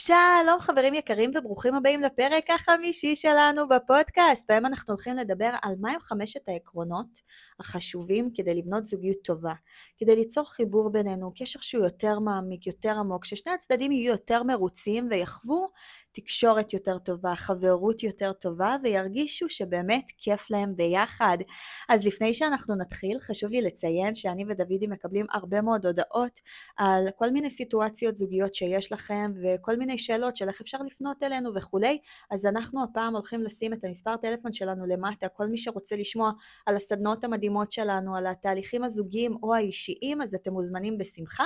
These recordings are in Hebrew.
שלום חברים יקרים וברוכים הבאים לפרק החמישי שלנו בפודקאסט, בהם אנחנו הולכים לדבר על מהם חמשת העקרונות החשובים כדי לבנות זוגיות טובה, כדי ליצור חיבור בינינו, קשר שהוא יותר מעמיק, יותר עמוק, ששני הצדדים יהיו יותר מרוצים ויחוו תקשורת יותר טובה, חברות יותר טובה, וירגישו שבאמת כיף להם ביחד. אז לפני שאנחנו נתחיל, חשוב לי לציין שאני ודודי מקבלים הרבה מאוד הודעות על כל מיני סיטואציות זוגיות שיש לכם, וכל מיני שאלות של איך אפשר לפנות אלינו וכולי, אז אנחנו הפעם הולכים לשים את המספר טלפון שלנו למטה, כל מי שרוצה לשמוע על הסדנאות המדהימות שלנו, על התהליכים הזוגיים או האישיים, אז אתם מוזמנים בשמחה.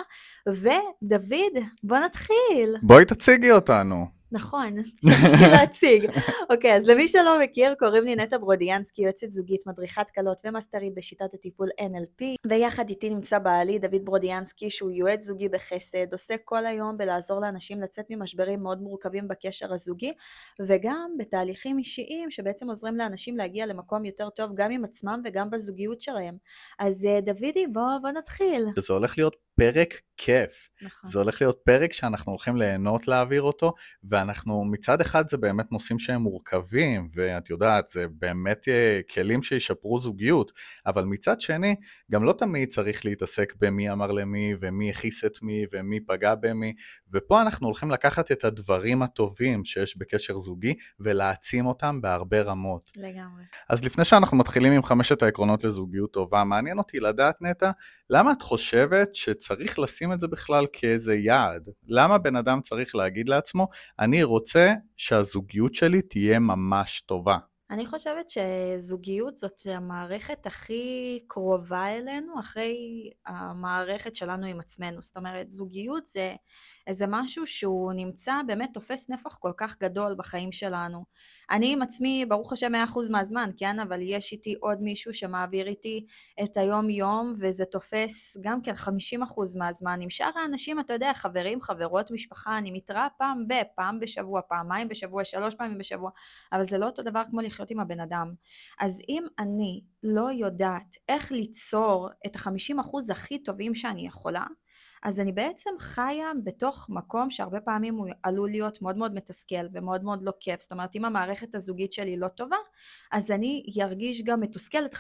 ודוד, בוא נתחיל. בואי תציגי אותנו. נכון, שכחתי להציג. אוקיי, אז למי שלא מכיר, קוראים לי נטע ברודיאנסקי, יועצת זוגית, מדריכת קלות ומאסטרית בשיטת הטיפול NLP, ויחד איתי נמצא בעלי דוד ברודיאנסקי, שהוא יועץ זוגי בחסד, עושה כל היום בלעזור לאנשים לצאת ממשברים מאוד מורכבים בקשר הזוגי, וגם בתהליכים אישיים שבעצם עוזרים לאנשים להגיע למקום יותר טוב גם עם עצמם וגם בזוגיות שלהם. אז אה, דודי, בוא, בוא נתחיל. זה הולך להיות פרק כיף. נכון. זה הולך להיות פרק שאנחנו הולכים ליהנות להעביר אותו, ואנחנו מצד אחד זה באמת נושאים שהם מורכבים, ואת יודעת, זה באמת אה, כלים שישפרו זוגיות, אבל מצד שני, גם לא תמיד צריך להתעסק במי אמר למי, ומי הכיס את מי, ומי פגע במי, ופה אנחנו הולכים לקחת את הדברים הטובים שיש בקשר זוגי, ולהעצים אותם בהרבה רמות. לגמרי. אז לפני שאנחנו מתחילים עם חמשת העקרונות לזוגיות טובה, מעניין אותי לדעת, נטע, למה את חושבת שצריך לשים את זה בכלל כאיזה יעד? למה בן אדם צריך להגיד לעצמו, אני רוצה שהזוגיות שלי תהיה ממש טובה? אני חושבת שזוגיות זאת המערכת הכי קרובה אלינו אחרי המערכת שלנו עם עצמנו. זאת אומרת, זוגיות זה איזה משהו שהוא נמצא, באמת תופס נפח כל כך גדול בחיים שלנו. אני עם עצמי, ברוך השם, 100% מהזמן, כן? אבל יש איתי עוד מישהו שמעביר איתי את היום-יום, וזה תופס גם כן 50% מהזמן. עם שאר האנשים, אתה יודע, חברים, חברות, משפחה, אני מתראה פעם ב, פעם בשבוע, פעמיים בשבוע, שלוש פעמים בשבוע, אבל זה לא אותו דבר כמו לחיות עם הבן אדם. אז אם אני לא יודעת איך ליצור את ה-50% הכי טובים שאני יכולה, אז אני בעצם חיה בתוך מקום שהרבה פעמים הוא עלול להיות מאוד מאוד מתסכל ומאוד מאוד לא כיף. זאת אומרת, אם המערכת הזוגית שלי לא טובה, אז אני ארגיש גם מתוסכלת 50%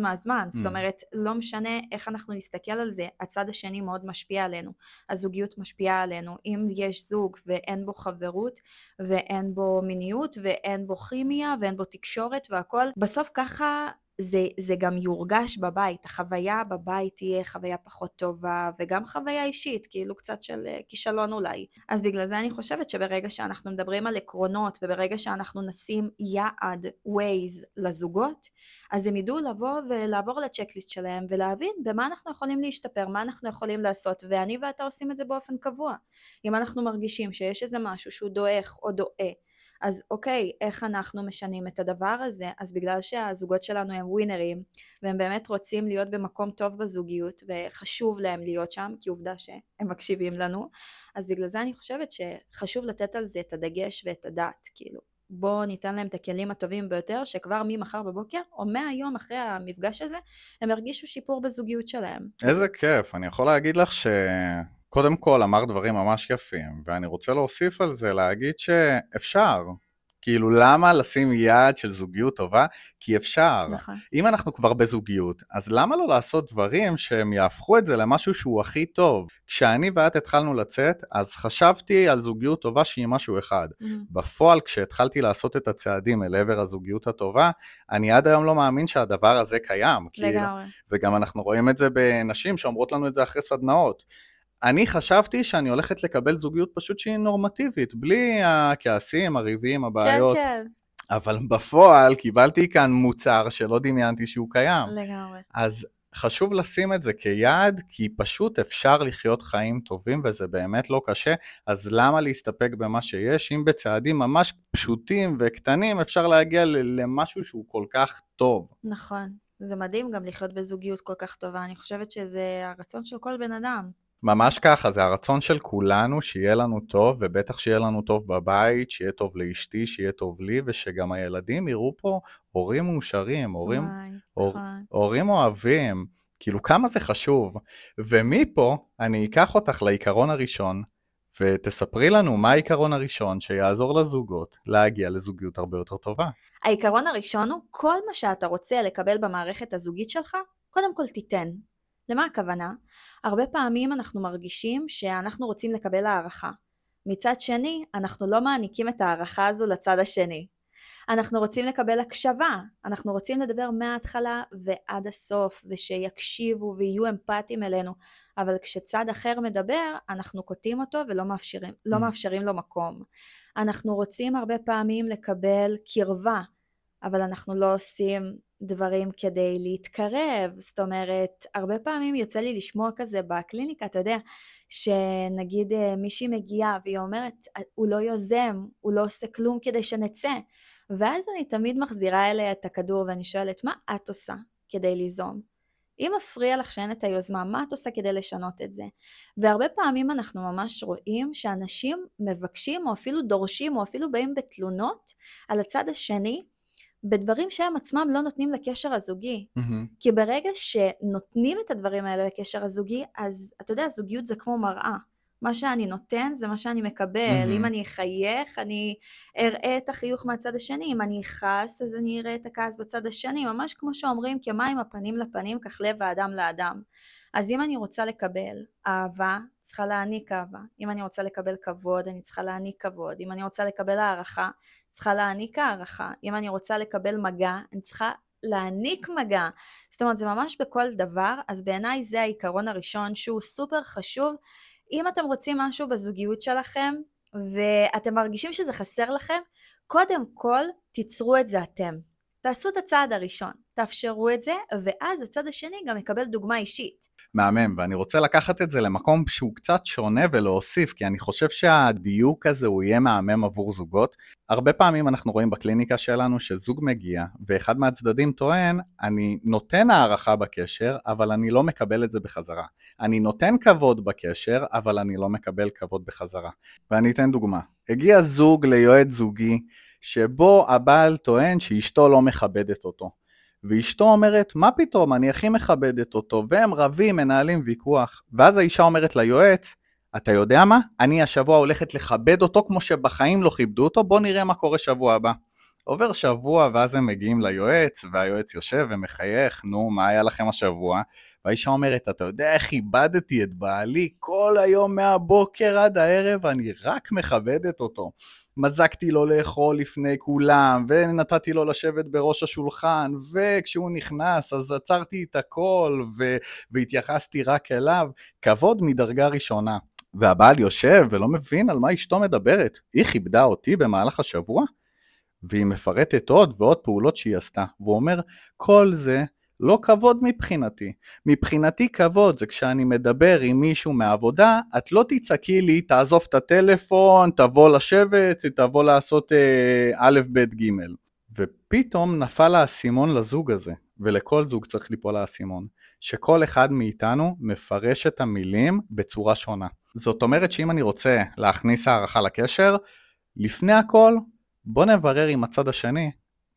מהזמן. זאת mm. אומרת, לא משנה איך אנחנו נסתכל על זה, הצד השני מאוד משפיע עלינו. הזוגיות משפיעה עלינו. אם יש זוג ואין בו חברות, ואין בו מיניות, ואין בו כימיה, ואין בו תקשורת והכל, בסוף ככה זה, זה גם יורגש בבית, החוויה בבית תהיה חוויה פחות טובה, וגם חוויה אישית, כאילו קצת של אה, כישלון אולי. אז בגלל זה אני חושבת שברגע שאנחנו מדברים על עקרונות, וברגע שאנחנו נשים יעד, ווייז, לזוגות, אז הם ידעו לבוא ולעבור לצ'קליסט שלהם, ולהבין במה אנחנו יכולים להשתפר, מה אנחנו יכולים לעשות, ואני ואתה עושים את זה באופן קבוע. אם אנחנו מרגישים שיש איזה משהו שהוא דועך או דועה, אז אוקיי, איך אנחנו משנים את הדבר הזה? אז בגלל שהזוגות שלנו הם ווינרים, והם באמת רוצים להיות במקום טוב בזוגיות, וחשוב להם להיות שם, כי עובדה שהם מקשיבים לנו, אז בגלל זה אני חושבת שחשוב לתת על זה את הדגש ואת הדעת, כאילו. בואו ניתן להם את הכלים הטובים ביותר, שכבר ממחר בבוקר, או מהיום אחרי המפגש הזה, הם ירגישו שיפור בזוגיות שלהם. איזה כיף, אני יכול להגיד לך ש... קודם כל אמר דברים ממש יפים, ואני רוצה להוסיף על זה, להגיד שאפשר. כאילו, למה לשים יעד של זוגיות טובה? כי אפשר. נכון. אם אנחנו כבר בזוגיות, אז למה לא לעשות דברים שהם יהפכו את זה למשהו שהוא הכי טוב? כשאני ואת התחלנו לצאת, אז חשבתי על זוגיות טובה שהיא משהו אחד. Mm-hmm. בפועל, כשהתחלתי לעשות את הצעדים אל עבר הזוגיות הטובה, אני עד היום לא מאמין שהדבר הזה קיים. כאילו. לגמרי. כאילו, וגם אנחנו רואים את זה בנשים שאומרות לנו את זה אחרי סדנאות. אני חשבתי שאני הולכת לקבל זוגיות פשוט שהיא נורמטיבית, בלי הכעסים, הריבים, הבעיות. כן, כן. אבל בפועל קיבלתי כאן מוצר שלא דמיינתי שהוא קיים. לגמרי. אז חשוב לשים את זה כיעד, כי פשוט אפשר לחיות חיים טובים וזה באמת לא קשה, אז למה להסתפק במה שיש, אם בצעדים ממש פשוטים וקטנים אפשר להגיע למשהו שהוא כל כך טוב. נכון. זה מדהים גם לחיות בזוגיות כל כך טובה, אני חושבת שזה הרצון של כל בן אדם. ממש ככה, זה הרצון של כולנו שיהיה לנו טוב, ובטח שיהיה לנו טוב בבית, שיהיה טוב לאשתי, שיהיה טוב לי, ושגם הילדים יראו פה הורים מאושרים, הורים, וואי, הור, נכון. הורים אוהבים, כאילו כמה זה חשוב. ומפה אני אקח אותך לעיקרון הראשון, ותספרי לנו מה העיקרון הראשון שיעזור לזוגות להגיע לזוגיות הרבה יותר טובה. העיקרון הראשון הוא, כל מה שאתה רוצה לקבל במערכת הזוגית שלך, קודם כל תיתן. למה הכוונה? הרבה פעמים אנחנו מרגישים שאנחנו רוצים לקבל הערכה. מצד שני, אנחנו לא מעניקים את ההערכה הזו לצד השני. אנחנו רוצים לקבל הקשבה, אנחנו רוצים לדבר מההתחלה ועד הסוף, ושיקשיבו ויהיו אמפתיים אלינו, אבל כשצד אחר מדבר, אנחנו קוטעים אותו ולא מאפשרים, לא mm. מאפשרים לו מקום. אנחנו רוצים הרבה פעמים לקבל קרבה, אבל אנחנו לא עושים דברים כדי להתקרב, זאת אומרת, הרבה פעמים יוצא לי לשמוע כזה בקליניקה, אתה יודע, שנגיד אה, מישהי מגיעה והיא אומרת, הוא לא יוזם, הוא לא עושה כלום כדי שנצא, ואז אני תמיד מחזירה אליה את הכדור ואני שואלת, מה את עושה כדי ליזום? אם מפריע לך שאין את היוזמה, מה את עושה כדי לשנות את זה? והרבה פעמים אנחנו ממש רואים שאנשים מבקשים או אפילו דורשים או אפילו באים בתלונות על הצד השני בדברים שהם עצמם לא נותנים לקשר הזוגי. Mm-hmm. כי ברגע שנותנים את הדברים האלה לקשר הזוגי, אז אתה יודע, זוגיות זה כמו מראה. מה שאני נותן זה מה שאני מקבל. Mm-hmm. אם אני אחייך, אני אראה את החיוך מהצד השני. אם אני אכעס, אז אני אראה את הכעס בצד השני. ממש כמו שאומרים, כמים הפנים לפנים, כך לב האדם לאדם. אז אם אני רוצה לקבל אהבה, צריכה להעניק אהבה. אם אני רוצה לקבל כבוד, אני צריכה להעניק כבוד. אם אני רוצה לקבל הערכה, צריכה להעניק הערכה. אם אני רוצה לקבל מגע, אני צריכה להעניק מגע. זאת אומרת, זה ממש בכל דבר, אז בעיניי זה העיקרון הראשון שהוא סופר חשוב. אם אתם רוצים משהו בזוגיות שלכם, ואתם מרגישים שזה חסר לכם, קודם כל תיצרו את זה אתם. תעשו את הצעד הראשון, תאפשרו את זה, ואז הצד השני גם יקבל דוגמה אישית. מהמם, ואני רוצה לקחת את זה למקום שהוא קצת שונה ולהוסיף, כי אני חושב שהדיוק הזה הוא יהיה מהמם עבור זוגות. הרבה פעמים אנחנו רואים בקליניקה שלנו שזוג מגיע, ואחד מהצדדים טוען, אני נותן הערכה בקשר, אבל אני לא מקבל את זה בחזרה. אני נותן כבוד בקשר, אבל אני לא מקבל כבוד בחזרה. ואני אתן דוגמה. הגיע זוג ליועץ זוגי, שבו הבעל טוען שאשתו לא מכבדת אותו. ואשתו אומרת, מה פתאום, אני הכי מכבדת אותו, והם רבים, מנהלים ויכוח. ואז האישה אומרת ליועץ, אתה יודע מה? אני השבוע הולכת לכבד אותו כמו שבחיים לא כיבדו אותו, בוא נראה מה קורה שבוע הבא. עובר שבוע ואז הם מגיעים ליועץ, והיועץ יושב ומחייך, נו, מה היה לכם השבוע? והאישה אומרת, אתה יודע איך איבדתי את בעלי כל היום מהבוקר עד הערב, אני רק מכבדת אותו. מזגתי לו לאכול לפני כולם, ונתתי לו לשבת בראש השולחן, וכשהוא נכנס אז עצרתי את הכל, ו- והתייחסתי רק אליו. כבוד מדרגה ראשונה. והבעל יושב ולא מבין על מה אשתו מדברת. היא כיבדה אותי במהלך השבוע? והיא מפרטת עוד ועוד פעולות שהיא עשתה. והוא אומר, כל זה לא כבוד מבחינתי. מבחינתי כבוד זה כשאני מדבר עם מישהו מהעבודה, את לא תצעקי לי, תעזוב את הטלפון, תבוא לשבת, תבוא לעשות אה, א', ב', ג'. ופתאום נפל האסימון לזוג הזה, ולכל זוג צריך ליפול האסימון, שכל אחד מאיתנו מפרש את המילים בצורה שונה. זאת אומרת שאם אני רוצה להכניס הערכה לקשר, לפני הכל, בוא נברר עם הצד השני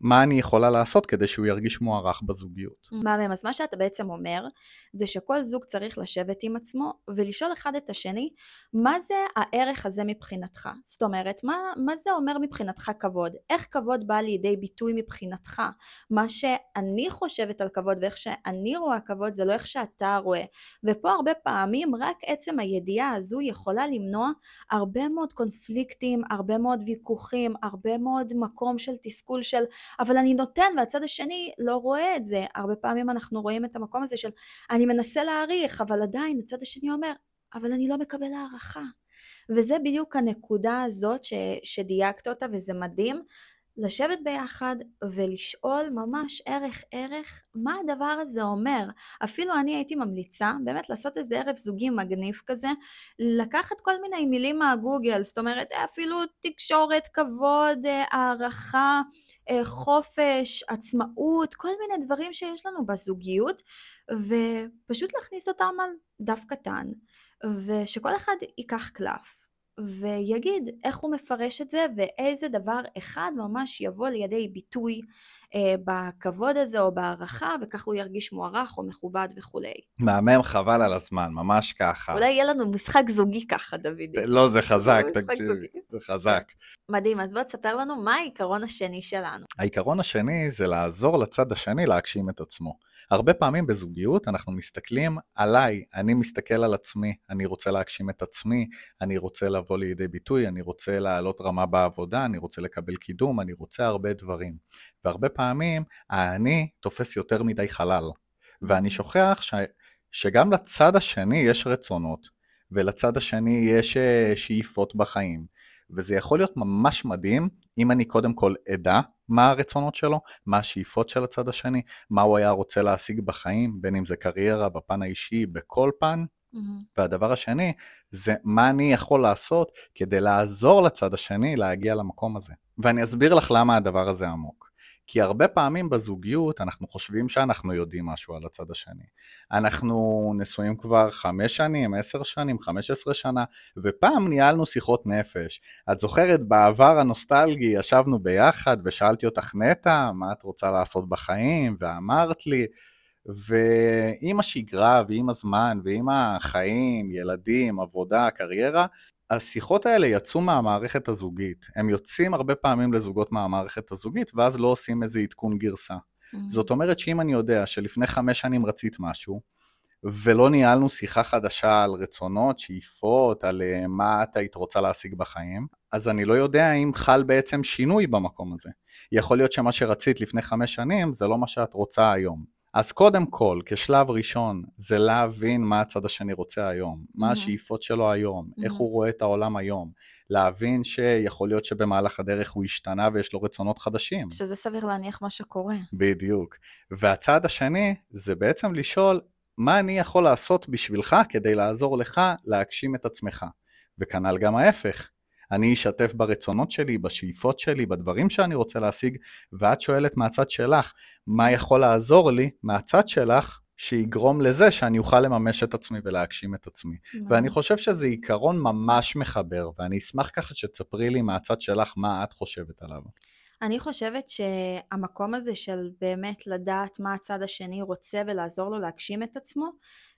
מה אני יכולה לעשות כדי שהוא ירגיש מוערך בזוגיות. מהמם, אז מה שאתה בעצם אומר, זה שכל זוג צריך לשבת עם עצמו ולשאול אחד את השני, מה זה הערך הזה מבחינתך? זאת אומרת, מה, מה זה אומר מבחינתך כבוד? איך כבוד בא לידי ביטוי מבחינתך? מה שאני חושבת על כבוד ואיך שאני רואה כבוד זה לא איך שאתה רואה. ופה הרבה פעמים רק עצם הידיעה הזו יכולה למנוע הרבה מאוד קונפליקטים, הרבה מאוד ויכוחים, הרבה מאוד מקום של תסכול של אבל אני נותן והצד השני לא רואה את זה. הרבה פעמים אנחנו רואים את המקום הזה של אני מנסה להעריך, אבל עדיין הצד השני אומר, אבל אני לא מקבל הערכה. וזה בדיוק הנקודה הזאת ש, שדייקת אותה וזה מדהים. לשבת ביחד ולשאול ממש ערך ערך מה הדבר הזה אומר. אפילו אני הייתי ממליצה באמת לעשות איזה ערב זוגי מגניב כזה, לקחת כל מיני מילים מהגוגל, זאת אומרת אפילו תקשורת, כבוד, אה, הערכה, אה, חופש, עצמאות, כל מיני דברים שיש לנו בזוגיות, ופשוט להכניס אותם על דף קטן, ושכל אחד ייקח קלף. ויגיד איך הוא מפרש את זה ואיזה דבר אחד ממש יבוא לידי ביטוי אה, בכבוד הזה או בהערכה, וכך הוא ירגיש מוערך או מכובד וכולי. מהמם, חבל על הזמן, ממש ככה. אולי יהיה לנו משחק זוגי ככה, דודי. לא, זה חזק, תקשיבי, זה חזק. מדהים, אז בוא תספר לנו מה העיקרון השני שלנו. העיקרון השני זה לעזור לצד השני להגשים את עצמו. הרבה פעמים בזוגיות אנחנו מסתכלים עליי, אני מסתכל על עצמי, אני רוצה להגשים את עצמי, אני רוצה לבוא לידי ביטוי, אני רוצה לעלות רמה בעבודה, אני רוצה לקבל קידום, אני רוצה הרבה דברים. והרבה פעמים האני תופס יותר מדי חלל, ואני שוכח ש... שגם לצד השני יש רצונות, ולצד השני יש אה, שאיפות בחיים. וזה יכול להיות ממש מדהים אם אני קודם כל אדע מה הרצונות שלו, מה השאיפות של הצד השני, מה הוא היה רוצה להשיג בחיים, בין אם זה קריירה, בפן האישי, בכל פן. Mm-hmm. והדבר השני זה מה אני יכול לעשות כדי לעזור לצד השני להגיע למקום הזה. ואני אסביר לך למה הדבר הזה עמוק. כי הרבה פעמים בזוגיות אנחנו חושבים שאנחנו יודעים משהו על הצד השני. אנחנו נשואים כבר חמש שנים, עשר שנים, חמש עשרה שנה, ופעם ניהלנו שיחות נפש. את זוכרת, בעבר הנוסטלגי ישבנו ביחד ושאלתי אותך, נטע, מה את רוצה לעשות בחיים? ואמרת לי, ועם השגרה ועם הזמן ועם החיים, ילדים, עבודה, קריירה, השיחות האלה יצאו מהמערכת הזוגית. הם יוצאים הרבה פעמים לזוגות מהמערכת הזוגית, ואז לא עושים איזה עדכון גרסה. Mm-hmm. זאת אומרת שאם אני יודע שלפני חמש שנים רצית משהו, ולא ניהלנו שיחה חדשה על רצונות, שאיפות, על אה, מה את היית רוצה להשיג בחיים, אז אני לא יודע אם חל בעצם שינוי במקום הזה. יכול להיות שמה שרצית לפני חמש שנים זה לא מה שאת רוצה היום. אז קודם כל, כשלב ראשון, זה להבין מה הצד השני רוצה היום, מה mm-hmm. השאיפות שלו היום, mm-hmm. איך הוא רואה את העולם היום, להבין שיכול להיות שבמהלך הדרך הוא השתנה ויש לו רצונות חדשים. שזה סביר להניח מה שקורה. בדיוק. והצעד השני, זה בעצם לשאול, מה אני יכול לעשות בשבילך כדי לעזור לך להגשים את עצמך? וכנ"ל גם ההפך. אני אשתף ברצונות שלי, בשאיפות שלי, בדברים שאני רוצה להשיג, ואת שואלת מהצד שלך, מה יכול לעזור לי מהצד שלך שיגרום לזה שאני אוכל לממש את עצמי ולהגשים את עצמי. ואני חושב שזה עיקרון ממש מחבר, ואני אשמח ככה שתספרי לי מהצד שלך מה את חושבת עליו. אני חושבת שהמקום הזה של באמת לדעת מה הצד השני רוצה ולעזור לו להגשים את עצמו,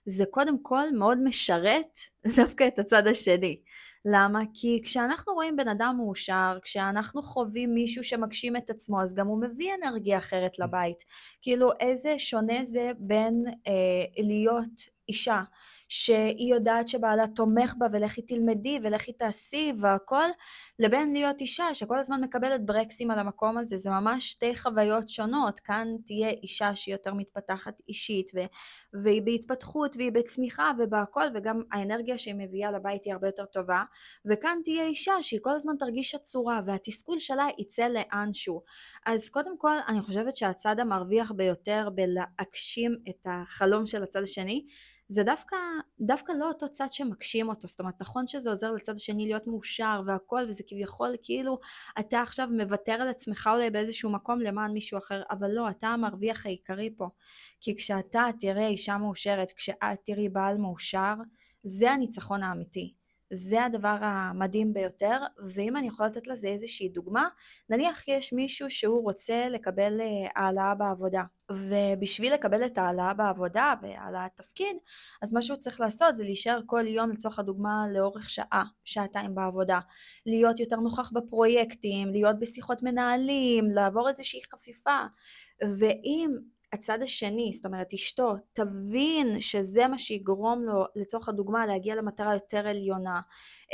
זה קודם כל מאוד משרת דווקא את הצד השני. למה? כי כשאנחנו רואים בן אדם מאושר, כשאנחנו חווים מישהו שמגשים את עצמו, אז גם הוא מביא אנרגיה אחרת לבית. כאילו, איזה שונה זה בין אה, להיות אישה שהיא יודעת שבעלה תומך בה ולכי תלמדי ולכי תעשי והכל, לבין להיות אישה שכל הזמן מקבלת ברקסים על המקום הזה, זה ממש שתי חוויות שונות, כאן תהיה אישה שהיא יותר מתפתחת אישית ו- והיא בהתפתחות והיא בצמיחה ובהכל וגם האנרגיה שהיא מביאה לבית היא הרבה יותר טובה, וכאן תהיה אישה שהיא כל הזמן תרגיש עצורה והתסכול שלה יצא לאנשהו. אז קודם כל אני חושבת שהצד המרוויח ביותר בלהגשים את החלום של הצד השני זה דווקא, דווקא לא אותו צד שמגשים אותו, זאת אומרת נכון שזה עוזר לצד השני להיות מאושר והכל וזה כביכול כאילו אתה עכשיו מוותר על עצמך אולי באיזשהו מקום למען מישהו אחר, אבל לא, אתה המרוויח העיקרי פה, כי כשאתה תראה אישה מאושרת, כשאת תראי בעל מאושר, זה הניצחון האמיתי. זה הדבר המדהים ביותר, ואם אני יכולה לתת לזה איזושהי דוגמה, נניח יש מישהו שהוא רוצה לקבל אה, העלאה בעבודה, ובשביל לקבל את ההעלאה בעבודה והעלאת תפקיד, אז מה שהוא צריך לעשות זה להישאר כל יום לצורך הדוגמה לאורך שעה, שעתיים בעבודה, להיות יותר נוכח בפרויקטים, להיות בשיחות מנהלים, לעבור איזושהי חפיפה, ואם הצד השני, זאת אומרת אשתו, תבין שזה מה שיגרום לו לצורך הדוגמה להגיע למטרה יותר עליונה,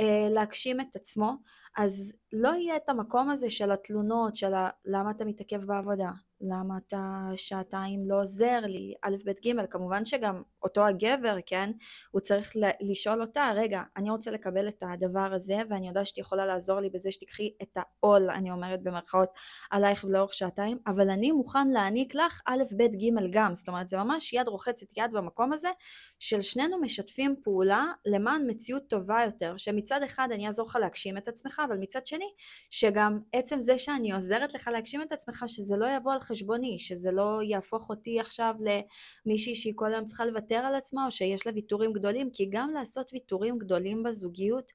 אה, להגשים את עצמו, אז לא יהיה את המקום הזה של התלונות, של למה אתה מתעכב בעבודה, למה אתה שעתיים לא עוזר לי, א', ב', ג', כמובן שגם אותו הגבר, כן, הוא צריך לשאול אותה, רגע, אני רוצה לקבל את הדבר הזה, ואני יודעת שאת יכולה לעזור לי בזה שתיקחי את העול, אני אומרת במרכאות, עלייך לאורך שעתיים, אבל אני מוכן להעניק לך א', ב', ג' גם, זאת אומרת, זה ממש יד רוחצת יד במקום הזה, של שנינו משתפים פעולה למען מציאות טובה יותר, שמצד אחד אני אעזור לך להגשים את עצמך, אבל מצד שני, שגם עצם זה שאני עוזרת לך להגשים את עצמך, שזה לא יבוא על חשבוני, שזה לא יהפוך אותי עכשיו למישהי שהיא כל היום צריכה לוותר על עצמה, או שיש לה ויתורים גדולים, כי גם לעשות ויתורים גדולים בזוגיות,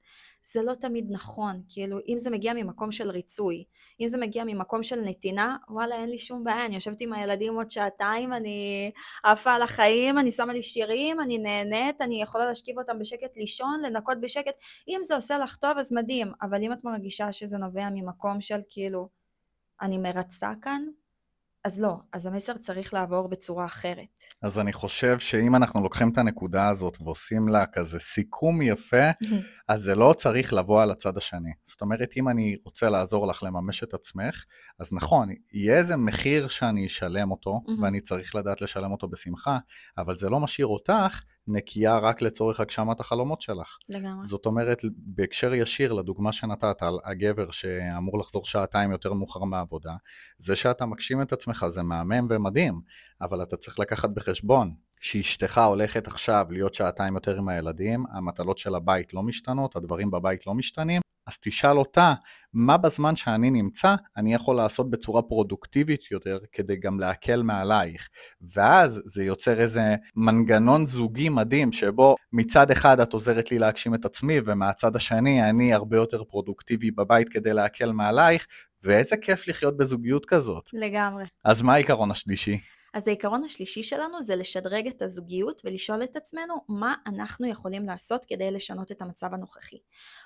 זה לא תמיד נכון. כאילו, אם זה מגיע ממקום של ריצוי, אם זה מגיע ממקום של נתינה, וואלה, אין לי שום בעיה, אני יושבת עם הילדים עוד שעתיים, אני עפה על החיים, אני שמה לי שירים, אני נהנית, אני יכולה להשכיב אותם בשקט לישון, לנקות בשקט. אם זה עושה לך טוב, אז מדהים, אבל אם את מרגישה שזה נובע ממקום של כאילו, אני מרצה כאן, אז לא, אז המסר צריך לעבור בצורה אחרת. אז אני חושב שאם אנחנו לוקחים את הנקודה הזאת ועושים לה כזה סיכום יפה, אז זה לא צריך לבוא על הצד השני. זאת אומרת, אם אני רוצה לעזור לך לממש את עצמך, אז נכון, יהיה איזה מחיר שאני אשלם אותו, ואני צריך לדעת לשלם אותו בשמחה, אבל זה לא משאיר אותך נקייה רק לצורך הגשמת החלומות שלך. לגמרי. זאת אומרת, בהקשר ישיר לדוגמה שנתת על הגבר שאמור לחזור שעתיים יותר מאוחר מהעבודה, זה שאתה מגשים את עצמך זה מהמם ומדהים, אבל אתה צריך לקחת בחשבון שאשתך הולכת עכשיו להיות שעתיים יותר עם הילדים, המטלות של הבית לא משתנות, הדברים בבית לא משתנים, אז תשאל אותה, מה בזמן שאני נמצא אני יכול לעשות בצורה פרודוקטיבית יותר כדי גם להקל מעלייך. ואז זה יוצר איזה מנגנון זוגי מדהים שבו מצד אחד את עוזרת לי להגשים את עצמי ומהצד השני אני הרבה יותר פרודוקטיבי בבית כדי להקל מעלייך, ואיזה כיף לחיות בזוגיות כזאת. לגמרי. אז מה העיקרון השלישי? אז העיקרון השלישי שלנו זה לשדרג את הזוגיות ולשאול את עצמנו מה אנחנו יכולים לעשות כדי לשנות את המצב הנוכחי.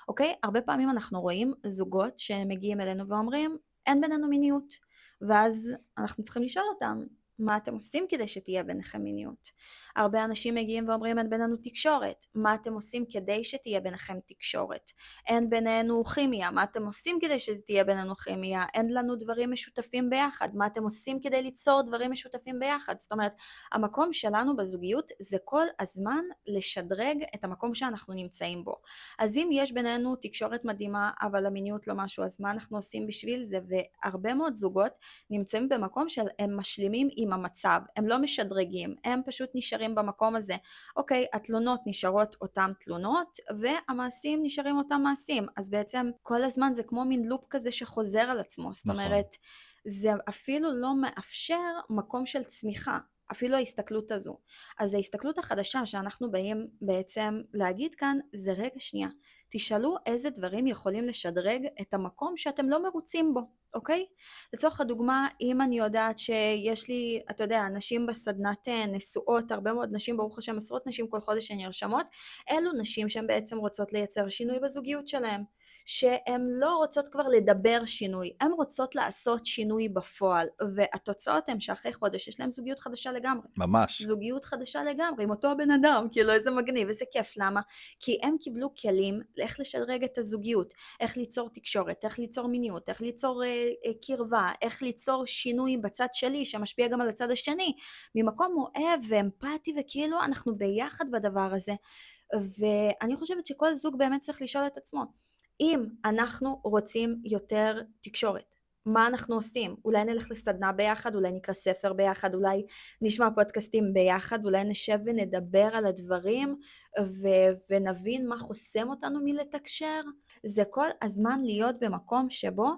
אוקיי? הרבה פעמים אנחנו רואים זוגות שמגיעים אלינו ואומרים, אין בינינו מיניות. ואז אנחנו צריכים לשאול אותם, מה אתם עושים כדי שתהיה ביניכם מיניות? הרבה אנשים מגיעים ואומרים אין בינינו תקשורת, מה אתם עושים כדי שתהיה ביניכם תקשורת? אין בינינו כימיה, מה אתם עושים כדי שתהיה בינינו כימיה? אין לנו דברים משותפים ביחד, מה אתם עושים כדי ליצור דברים משותפים ביחד? זאת אומרת, המקום שלנו בזוגיות זה כל הזמן לשדרג את המקום שאנחנו נמצאים בו. אז אם יש בינינו תקשורת מדהימה אבל המיניות לא משהו, אז מה אנחנו עושים בשביל זה? והרבה מאוד זוגות נמצאים במקום שהם משלימים עם המצב, הם לא משדרגים, הם פשוט נשארים נשארים במקום הזה. אוקיי, התלונות נשארות אותן תלונות, והמעשים נשארים אותם מעשים. אז בעצם כל הזמן זה כמו מין לופ כזה שחוזר על עצמו. זאת נכון. אומרת, זה אפילו לא מאפשר מקום של צמיחה. אפילו ההסתכלות הזו. אז ההסתכלות החדשה שאנחנו באים בעצם להגיד כאן זה רגע שנייה, תשאלו איזה דברים יכולים לשדרג את המקום שאתם לא מרוצים בו, אוקיי? לצורך הדוגמה, אם אני יודעת שיש לי, אתה יודע, נשים בסדנת אה, נשואות, הרבה מאוד נשים, ברוך השם, עשרות נשים כל חודש שנרשמות, אלו נשים שהן בעצם רוצות לייצר שינוי בזוגיות שלהן. שהן לא רוצות כבר לדבר שינוי, הן רוצות לעשות שינוי בפועל, והתוצאות הן שאחרי חודש יש להן זוגיות חדשה לגמרי. ממש. זוגיות חדשה לגמרי, עם אותו הבן אדם, כאילו איזה מגניב, איזה כיף, למה? כי הם קיבלו כלים לאיך לשדרג את הזוגיות, איך ליצור תקשורת, איך ליצור מיניות, איך ליצור אה, אה, קרבה, איך ליצור שינוי בצד שלי שמשפיע גם על הצד השני, ממקום אוהב ואמפתי וכאילו אנחנו ביחד בדבר הזה. ואני חושבת שכל זוג באמת צריך לשאול את עצמו, אם אנחנו רוצים יותר תקשורת, מה אנחנו עושים? אולי נלך לסדנה ביחד, אולי נקרא ספר ביחד, אולי נשמע פודקאסטים ביחד, אולי נשב ונדבר על הדברים ו- ונבין מה חוסם אותנו מלתקשר. זה כל הזמן להיות במקום שבו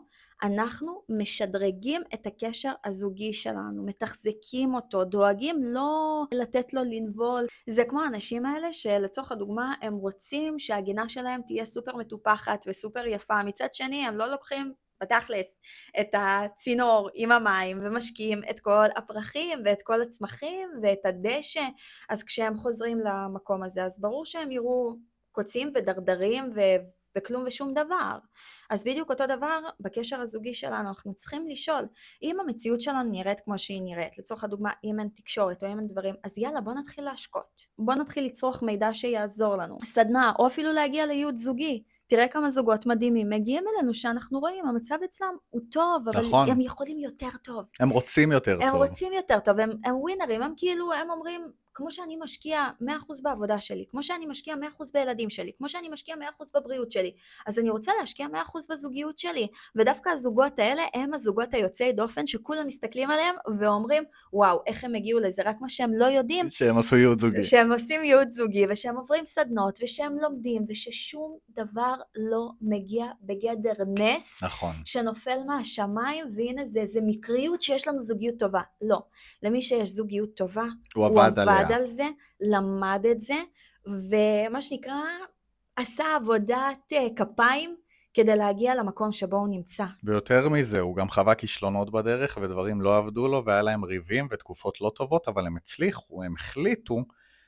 אנחנו משדרגים את הקשר הזוגי שלנו, מתחזקים אותו, דואגים לא לתת לו לנבול. זה כמו האנשים האלה שלצורך הדוגמה הם רוצים שהגינה שלהם תהיה סופר מטופחת וסופר יפה, מצד שני הם לא לוקחים בתכלס את הצינור עם המים ומשקיעים את כל הפרחים ואת כל הצמחים ואת הדשא, אז כשהם חוזרים למקום הזה אז ברור שהם יראו קוצים ודרדרים ו... וכלום ושום דבר. אז בדיוק אותו דבר בקשר הזוגי שלנו, אנחנו צריכים לשאול, אם המציאות שלנו נראית כמו שהיא נראית, לצורך הדוגמה, אם אין תקשורת או אם אין דברים, אז יאללה בוא נתחיל להשקות. בוא נתחיל לצרוך מידע שיעזור לנו. סדנה, או אפילו להגיע לייעוד זוגי. תראה כמה זוגות מדהימים מגיעים אלינו שאנחנו רואים, המצב אצלם הוא טוב, אבל נכון. הם יכולים יותר טוב. הם רוצים יותר הם טוב. הם רוצים יותר טוב, הם, הם ווינרים, הם כאילו, הם אומרים, כמו שאני משקיע 100% בעבודה שלי, כמו שאני משקיע 100% בילדים שלי, כמו שאני משקיע 100% בבריאות שלי, אז אני רוצה להשקיע 100% בזוגיות שלי. ודווקא הזוגות האלה הם הזוגות היוצאי דופן שכולם מסתכלים עליהם ואומרים, וואו, איך הם הגיעו לזה, רק מה שהם לא יודעים. שהם עשו ייעוד זוגי. שהם עושים ייעוד זוגי, ושהם עוברים סדנות, ושהם לומדים, וששום דבר לא מגיע בגדר נס. נכון. שנופל מהשמיים, והנה זה, זה מקריות שיש לנו זוגיות טובה. לא. למי שיש זוגיות טובה, הוא הוא עבד עבד. על זה, למד את זה, ומה שנקרא, עשה עבודת אה, כפיים כדי להגיע למקום שבו הוא נמצא. ויותר מזה, הוא גם חווה כישלונות בדרך ודברים לא עבדו לו והיה להם ריבים ותקופות לא טובות, אבל הם הצליחו, הם החליטו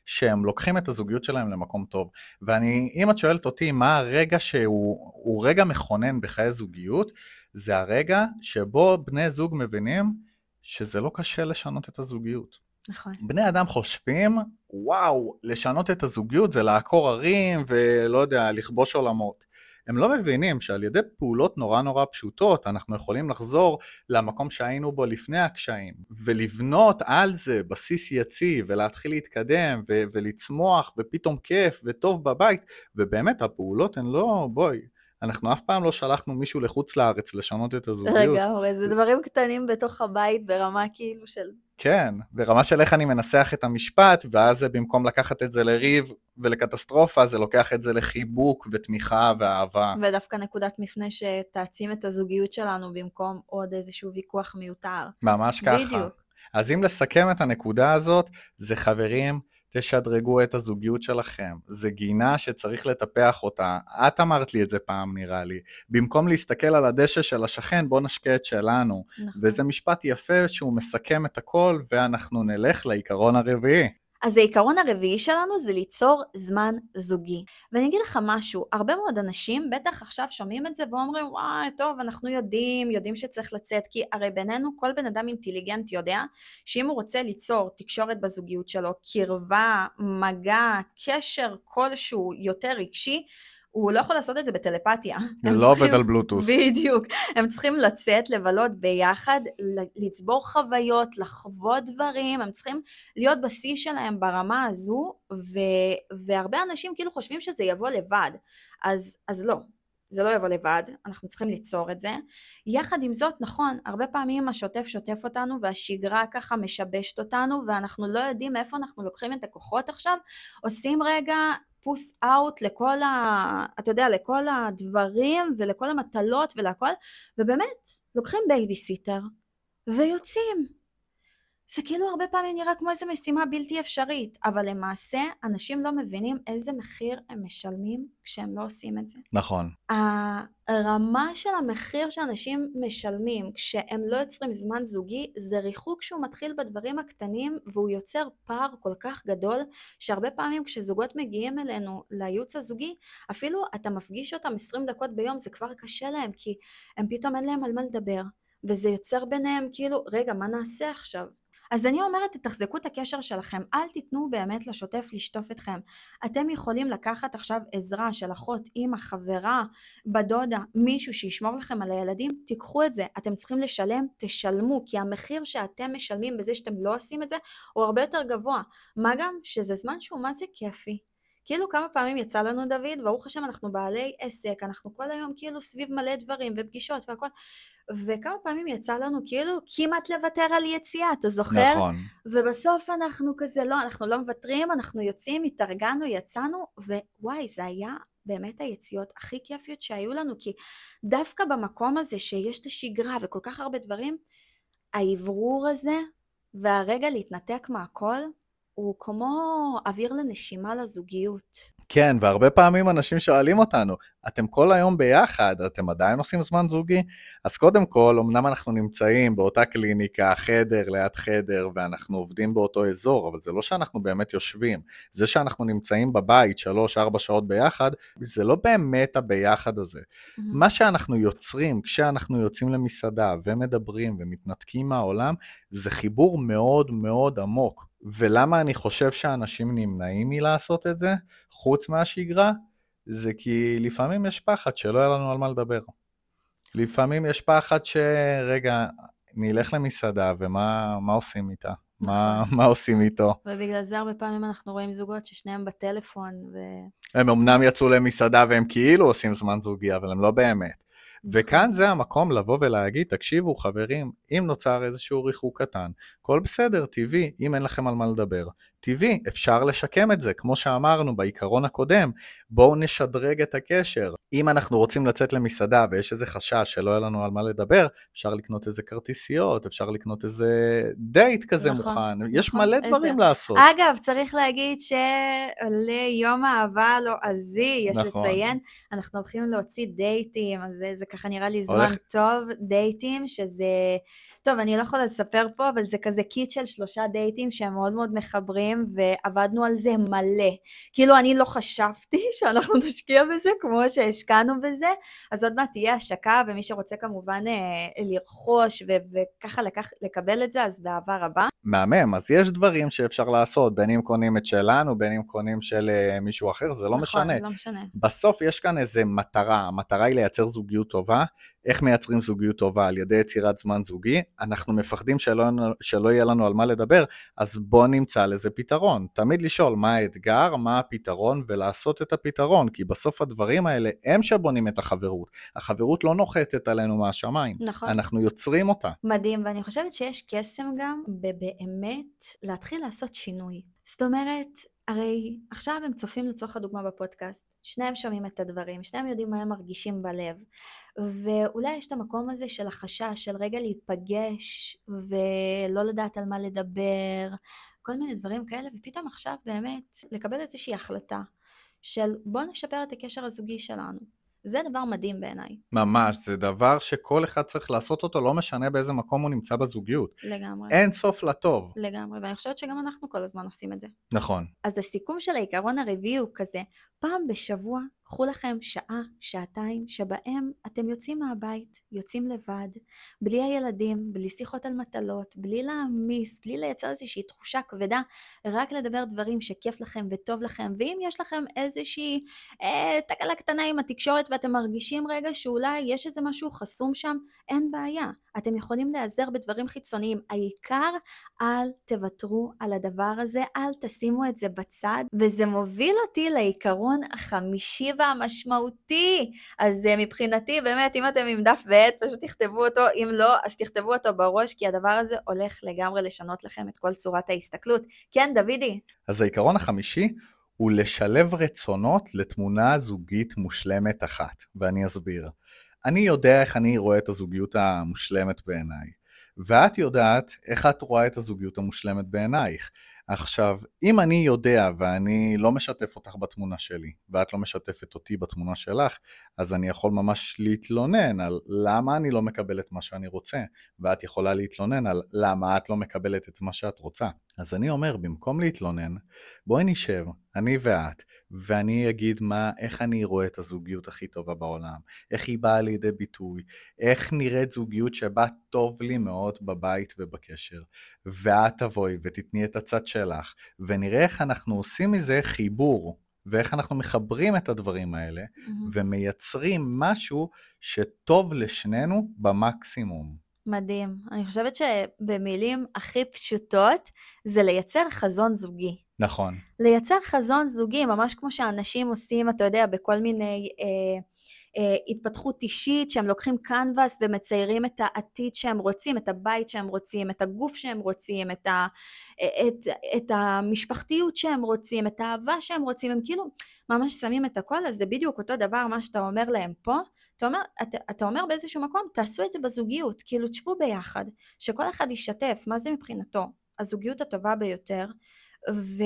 שהם לוקחים את הזוגיות שלהם למקום טוב. ואני, אם את שואלת אותי מה הרגע שהוא הוא רגע מכונן בחיי זוגיות, זה הרגע שבו בני זוג מבינים שזה לא קשה לשנות את הזוגיות. נכון. בני אדם חושבים, וואו, לשנות את הזוגיות זה לעקור הרים ולא יודע, לכבוש עולמות. הם לא מבינים שעל ידי פעולות נורא נורא פשוטות אנחנו יכולים לחזור למקום שהיינו בו לפני הקשיים ולבנות על זה בסיס יציב ולהתחיל להתקדם ו- ולצמוח ופתאום כיף וטוב בבית ובאמת הפעולות הן לא, בואי, אנחנו אף פעם לא שלחנו מישהו לחוץ לארץ לשנות את הזוגיות. לגמרי, זה דברים קטנים בתוך הבית ברמה כאילו של... כן, ברמה של איך אני מנסח את המשפט, ואז במקום לקחת את זה לריב ולקטסטרופה, זה לוקח את זה לחיבוק ותמיכה ואהבה. ודווקא נקודת מפנה שתעצים את הזוגיות שלנו במקום עוד איזשהו ויכוח מיותר. ממש ככה. בדיוק. אז אם לסכם את הנקודה הזאת, זה חברים, תשדרגו את הזוגיות שלכם. זה גינה שצריך לטפח אותה. את אמרת לי את זה פעם, נראה לי. במקום להסתכל על הדשא של השכן, בוא נשקה את שלנו. נכון. וזה משפט יפה שהוא מסכם את הכל, ואנחנו נלך לעיקרון הרביעי. אז העיקרון הרביעי שלנו זה ליצור זמן זוגי. ואני אגיד לך משהו, הרבה מאוד אנשים בטח עכשיו שומעים את זה ואומרים, וואי, טוב, אנחנו יודעים, יודעים שצריך לצאת, כי הרי בינינו כל בן אדם אינטליגנט יודע שאם הוא רוצה ליצור תקשורת בזוגיות שלו, קרבה, מגע, קשר כלשהו יותר רגשי, הוא לא יכול לעשות את זה בטלפתיה. לא עובד על בלוטוס. בדיוק. הם צריכים לצאת, לבלות ביחד, לצבור חוויות, לחוות דברים, הם צריכים להיות בשיא שלהם ברמה הזו, ו- והרבה אנשים כאילו חושבים שזה יבוא לבד. אז, אז לא, זה לא יבוא לבד, אנחנו צריכים ליצור את זה. יחד עם זאת, נכון, הרבה פעמים השוטף שוטף אותנו והשגרה ככה משבשת אותנו ואנחנו לא יודעים מאיפה אנחנו לוקחים את הכוחות עכשיו, עושים רגע פוס out לכל ה... אתה יודע, לכל הדברים ולכל המטלות ולהכל, ובאמת, לוקחים בייביסיטר ויוצאים. זה כאילו הרבה פעמים נראה כמו איזו משימה בלתי אפשרית, אבל למעשה אנשים לא מבינים איזה מחיר הם משלמים כשהם לא עושים את זה. נכון. הרמה של המחיר שאנשים משלמים כשהם לא יוצרים זמן זוגי זה ריחוק שהוא מתחיל בדברים הקטנים והוא יוצר פער כל כך גדול שהרבה פעמים כשזוגות מגיעים אלינו לייעוץ הזוגי אפילו אתה מפגיש אותם 20 דקות ביום זה כבר קשה להם כי הם פתאום אין להם על מה לדבר וזה יוצר ביניהם כאילו רגע מה נעשה עכשיו אז אני אומרת, תתחזקו את הקשר שלכם, אל תיתנו באמת לשוטף לשטוף אתכם. אתם יכולים לקחת עכשיו עזרה של אחות, אימא, חברה, בדודה, מישהו שישמור לכם על הילדים, תיקחו את זה. אתם צריכים לשלם, תשלמו, כי המחיר שאתם משלמים בזה שאתם לא עושים את זה, הוא הרבה יותר גבוה. מה גם שזה זמן שהוא מה זה כיפי. כאילו כמה פעמים יצא לנו דוד, ברוך השם אנחנו בעלי עסק, אנחנו כל היום כאילו סביב מלא דברים ופגישות והכל, וכמה פעמים יצא לנו כאילו כמעט לוותר על יציאה, אתה זוכר? נכון. ובסוף אנחנו כזה, לא, אנחנו לא מוותרים, אנחנו יוצאים, התארגנו, יצאנו, ווואי, זה היה באמת היציאות הכי כיפיות שהיו לנו, כי דווקא במקום הזה שיש את השגרה וכל כך הרבה דברים, האוורור הזה והרגע להתנתק מהכל, הוא כמו אוויר לנשימה לזוגיות. כן, והרבה פעמים אנשים שואלים אותנו, אתם כל היום ביחד, אתם עדיין עושים זמן זוגי? אז קודם כל, אמנם אנחנו נמצאים באותה קליניקה, חדר ליד חדר, ואנחנו עובדים באותו אזור, אבל זה לא שאנחנו באמת יושבים. זה שאנחנו נמצאים בבית שלוש-ארבע שעות ביחד, זה לא באמת הביחד הזה. מה שאנחנו יוצרים כשאנחנו יוצאים למסעדה ומדברים ומתנתקים מהעולם, זה חיבור מאוד מאוד עמוק. ולמה אני חושב שאנשים נמנעים מלעשות את זה, חוץ מהשגרה? זה כי לפעמים יש פחד שלא יהיה לנו על מה לדבר. לפעמים יש פחד שרגע, נלך למסעדה ומה מה עושים איתה? מה, מה עושים איתו? ובגלל זה הרבה פעמים אנחנו רואים זוגות ששניהם בטלפון, ו... הם אמנם יצאו למסעדה והם כאילו עושים זמן זוגי, אבל הם לא באמת. וכאן זה המקום לבוא ולהגיד, תקשיבו חברים, אם נוצר איזשהו ריחוק קטן, הכל בסדר, טבעי, אם אין לכם על מה לדבר. טבעי, אפשר לשקם את זה, כמו שאמרנו בעיקרון הקודם, בואו נשדרג את הקשר. אם אנחנו רוצים לצאת למסעדה ויש איזה חשש שלא יהיה לנו על מה לדבר, אפשר לקנות איזה כרטיסיות, אפשר לקנות איזה דייט כזה נכון, מוכן, נכון, יש מלא איזה... דברים לעשות. אגב, צריך להגיד שליום האהבה הלועזי, יש נכון. לציין, אנחנו הולכים להוציא דייטים, אז זה, זה ככה נראה לי זמן הולך... טוב, דייטים, שזה... טוב, אני לא יכולה לספר פה, אבל זה כזה קיט של שלושה דייטים שהם מאוד מאוד מחברים, ועבדנו על זה מלא. כאילו, אני לא חשבתי שאנחנו נשקיע בזה כמו שהשקענו בזה, אז עוד מעט תהיה השקה, ומי שרוצה כמובן אה, לרכוש וככה לקח, לקבל את זה, אז באהבה רבה. מהמם, אז יש דברים שאפשר לעשות, בין אם קונים את שלנו, בין אם קונים של אה, מישהו אחר, זה לא נכון, משנה. נכון, לא משנה. בסוף יש כאן איזה מטרה, המטרה היא לייצר זוגיות טובה, איך מייצרים זוגיות טובה? על ידי יצירת זמן זוגי. אנחנו מפחדים שלא, שלא יהיה לנו על מה לדבר, אז בואו נמצא לזה פתרון. תמיד לשאול מה האתגר, מה הפתרון, ולעשות את הפתרון, כי בסוף הדברים האלה הם שבונים את החברות. החברות לא נוחתת עלינו מהשמיים. נכון. אנחנו יוצרים אותה. מדהים, ואני חושבת שיש קסם גם בבאמת להתחיל לעשות שינוי. זאת אומרת, הרי עכשיו הם צופים לצורך הדוגמה בפודקאסט, שניהם שומעים את הדברים, שניהם יודעים מה הם מרגישים בלב, ואולי יש את המקום הזה של החשש, של רגע להיפגש ולא לדעת על מה לדבר, כל מיני דברים כאלה, ופתאום עכשיו באמת לקבל איזושהי החלטה של בוא נשפר את הקשר הזוגי שלנו. זה דבר מדהים בעיניי. ממש, זה דבר שכל אחד צריך לעשות אותו, לא משנה באיזה מקום הוא נמצא בזוגיות. לגמרי. אין סוף לטוב. לגמרי, ואני חושבת שגם אנחנו כל הזמן עושים את זה. נכון. אז הסיכום של העיקרון הרביעי הוא כזה, פעם בשבוע קחו לכם שעה, שעתיים, שבהם אתם יוצאים מהבית, יוצאים לבד, בלי הילדים, בלי שיחות על מטלות, בלי להעמיס, בלי לייצר איזושהי תחושה כבדה, רק לדבר דברים שכיף לכם וטוב לכם, ואם יש לכם איזושהי אה, תקלה קטנה עם התקשורת ואתם מרגישים רגע שאולי יש איזה משהו חסום שם, אין בעיה. אתם יכולים להיעזר בדברים חיצוניים. העיקר, אל תוותרו על הדבר הזה, אל תשימו את זה בצד, וזה מוביל אותי לעיקרון החמישי והמשמעותי. אז אה, מבחינתי, באמת, אם אתם עם דף ועט, פשוט תכתבו אותו, אם לא, אז תכתבו אותו בראש, כי הדבר הזה הולך לגמרי לשנות לכם את כל צורת ההסתכלות. כן, דוידי? אז העיקרון החמישי הוא לשלב רצונות לתמונה זוגית מושלמת אחת, ואני אסביר. אני יודע איך אני רואה את הזוגיות המושלמת בעיניי, ואת יודעת איך את רואה את הזוגיות המושלמת בעינייך. עכשיו, אם אני יודע ואני לא משתף אותך בתמונה שלי, ואת לא משתפת אותי בתמונה שלך, אז אני יכול ממש להתלונן על למה אני לא מקבל את מה שאני רוצה, ואת יכולה להתלונן על למה את לא מקבלת את מה שאת רוצה. אז אני אומר, במקום להתלונן, בואי נשב, אני ואת, ואני אגיד מה, איך אני רואה את הזוגיות הכי טובה בעולם, איך היא באה לידי ביטוי, איך נראית זוגיות שבה טוב לי מאוד בבית ובקשר, ואת תבואי ותתני את הצד שלך, ונראה איך אנחנו עושים מזה חיבור, ואיך אנחנו מחברים את הדברים האלה, mm-hmm. ומייצרים משהו שטוב לשנינו במקסימום. מדהים. אני חושבת שבמילים הכי פשוטות, זה לייצר חזון זוגי. נכון. לייצר חזון זוגי, ממש כמו שאנשים עושים, אתה יודע, בכל מיני אה, אה, התפתחות אישית, שהם לוקחים קנבס ומציירים את העתיד שהם רוצים, את הבית שהם רוצים, את הגוף שהם רוצים, את, ה, את, את המשפחתיות שהם רוצים, את האהבה שהם רוצים, הם כאילו ממש שמים את הכל, אז זה בדיוק אותו דבר מה שאתה אומר להם פה. אתה אומר, אתה, אתה אומר באיזשהו מקום, תעשו את זה בזוגיות, כאילו תשבו ביחד, שכל אחד ישתף, מה זה מבחינתו הזוגיות הטובה ביותר, ו,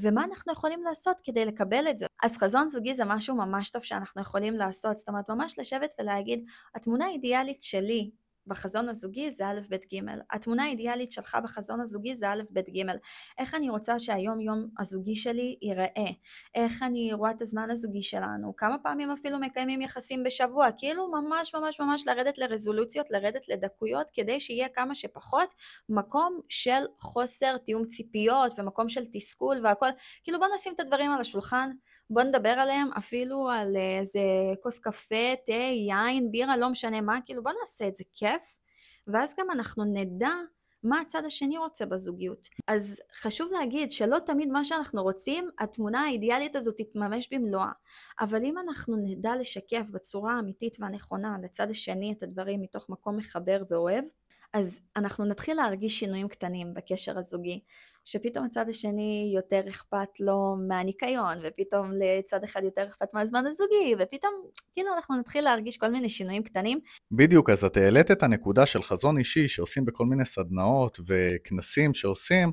ומה אנחנו יכולים לעשות כדי לקבל את זה. אז חזון זוגי זה משהו ממש טוב שאנחנו יכולים לעשות, זאת אומרת ממש לשבת ולהגיד, התמונה האידיאלית שלי בחזון הזוגי זה א', ב', ג'. התמונה האידיאלית שלך בחזון הזוגי זה א', ב', ג'. איך אני רוצה שהיום יום הזוגי שלי ייראה? איך אני רואה את הזמן הזוגי שלנו? כמה פעמים אפילו מקיימים יחסים בשבוע? כאילו ממש ממש ממש לרדת לרזולוציות, לרדת לדקויות, כדי שיהיה כמה שפחות מקום של חוסר תיאום ציפיות ומקום של תסכול והכל. כאילו בוא נשים את הדברים על השולחן. בוא נדבר עליהם אפילו על איזה כוס קפה, תה, יין, בירה, לא משנה מה, כאילו בוא נעשה את זה כיף, ואז גם אנחנו נדע מה הצד השני רוצה בזוגיות. אז חשוב להגיד שלא תמיד מה שאנחנו רוצים, התמונה האידיאלית הזאת תתממש במלואה. אבל אם אנחנו נדע לשקף בצורה האמיתית והנכונה לצד השני את הדברים מתוך מקום מחבר ואוהב, אז אנחנו נתחיל להרגיש שינויים קטנים בקשר הזוגי, שפתאום הצד השני יותר אכפת לו מהניקיון, ופתאום לצד אחד יותר אכפת מהזמן הזוגי, ופתאום כאילו אנחנו נתחיל להרגיש כל מיני שינויים קטנים. בדיוק, אז את העלית את הנקודה של חזון אישי שעושים בכל מיני סדנאות וכנסים שעושים,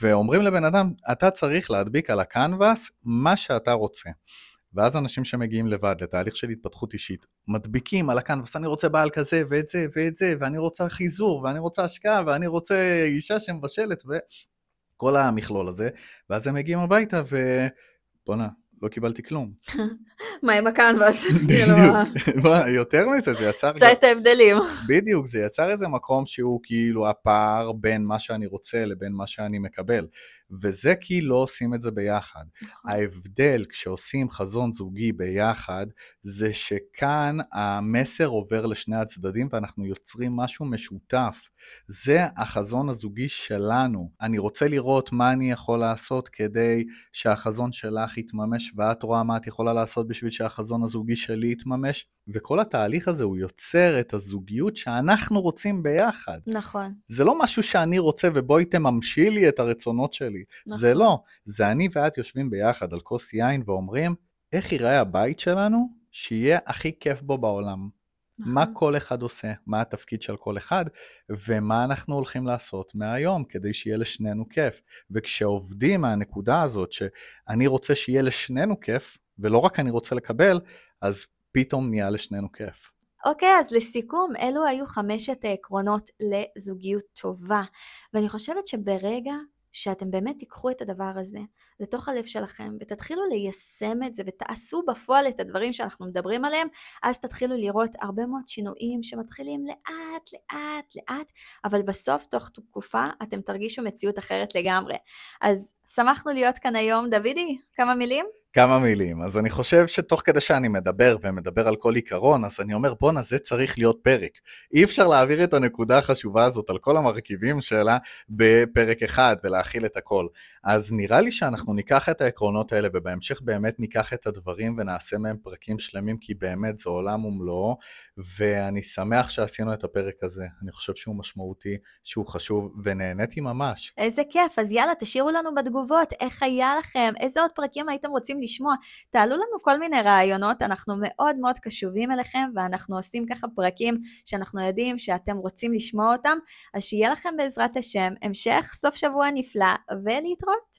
ואומרים לבן אדם, אתה צריך להדביק על הקנבס מה שאתה רוצה. ואז אנשים שמגיעים לבד לתהליך של התפתחות אישית, מדביקים על הקנבס, אני רוצה בעל כזה ואת זה ואת זה, ואני רוצה חיזור, ואני רוצה השקעה, ואני רוצה אישה שמבשלת, וכל המכלול הזה, ואז הם מגיעים הביתה ובואנה, לא קיבלתי כלום. מה עם הקנבס? בדיוק, יותר מזה, זה יצר... קצת את ההבדלים. בדיוק, זה יצר איזה מקום שהוא כאילו הפער בין מה שאני רוצה לבין מה שאני מקבל. וזה כי לא עושים את זה ביחד. נכון. ההבדל כשעושים חזון זוגי ביחד, זה שכאן המסר עובר לשני הצדדים ואנחנו יוצרים משהו משותף. זה החזון הזוגי שלנו. אני רוצה לראות מה אני יכול לעשות כדי שהחזון שלך יתממש, ואת רואה מה את יכולה לעשות בשביל שהחזון הזוגי שלי יתממש, וכל התהליך הזה הוא יוצר את הזוגיות שאנחנו רוצים ביחד. נכון. זה לא משהו שאני רוצה ובואי תממשי לי את הרצונות שלי. נכון. זה לא. זה אני ואת יושבים ביחד על כוס יין ואומרים, איך ייראה הבית שלנו שיהיה הכי כיף בו בעולם. נכון. מה כל אחד עושה, מה התפקיד של כל אחד, ומה אנחנו הולכים לעשות מהיום כדי שיהיה לשנינו כיף. וכשעובדים מהנקודה הזאת שאני רוצה שיהיה לשנינו כיף, ולא רק אני רוצה לקבל, אז פתאום נהיה לשנינו כיף. אוקיי, okay, אז לסיכום, אלו היו חמשת העקרונות לזוגיות טובה. ואני חושבת שברגע שאתם באמת תיקחו את הדבר הזה לתוך הלב שלכם ותתחילו ליישם את זה ותעשו בפועל את הדברים שאנחנו מדברים עליהם, אז תתחילו לראות הרבה מאוד שינויים שמתחילים לאט לאט לאט, אבל בסוף תוך תקופה אתם תרגישו מציאות אחרת לגמרי. אז שמחנו להיות כאן היום, דוידי, כמה מילים? כמה מילים. אז אני חושב שתוך כדי שאני מדבר ומדבר על כל עיקרון, אז אני אומר, בואנה, זה צריך להיות פרק. אי אפשר להעביר את הנקודה החשובה הזאת על כל המרכיבים שלה בפרק אחד ולהכיל את הכל. אז נראה לי שאנחנו ניקח את העקרונות האלה ובהמשך באמת ניקח את הדברים ונעשה מהם פרקים שלמים, כי באמת זה עולם ומלואו, ואני שמח שעשינו את הפרק הזה. אני חושב שהוא משמעותי, שהוא חשוב, ונהניתי ממש. איזה כיף, אז יאללה, תשאירו לנו בתגובות איך היה לכם, איזה עוד פרקים הייתם רוצים לשמוע. תעלו לנו כל מיני רעיונות, אנחנו מאוד מאוד קשובים אליכם, ואנחנו עושים ככה פרקים שאנחנו יודעים שאתם רוצים לשמוע אותם, אז שיהיה לכם בעזרת השם המשך סוף שבוע נפלא, ולהתראות.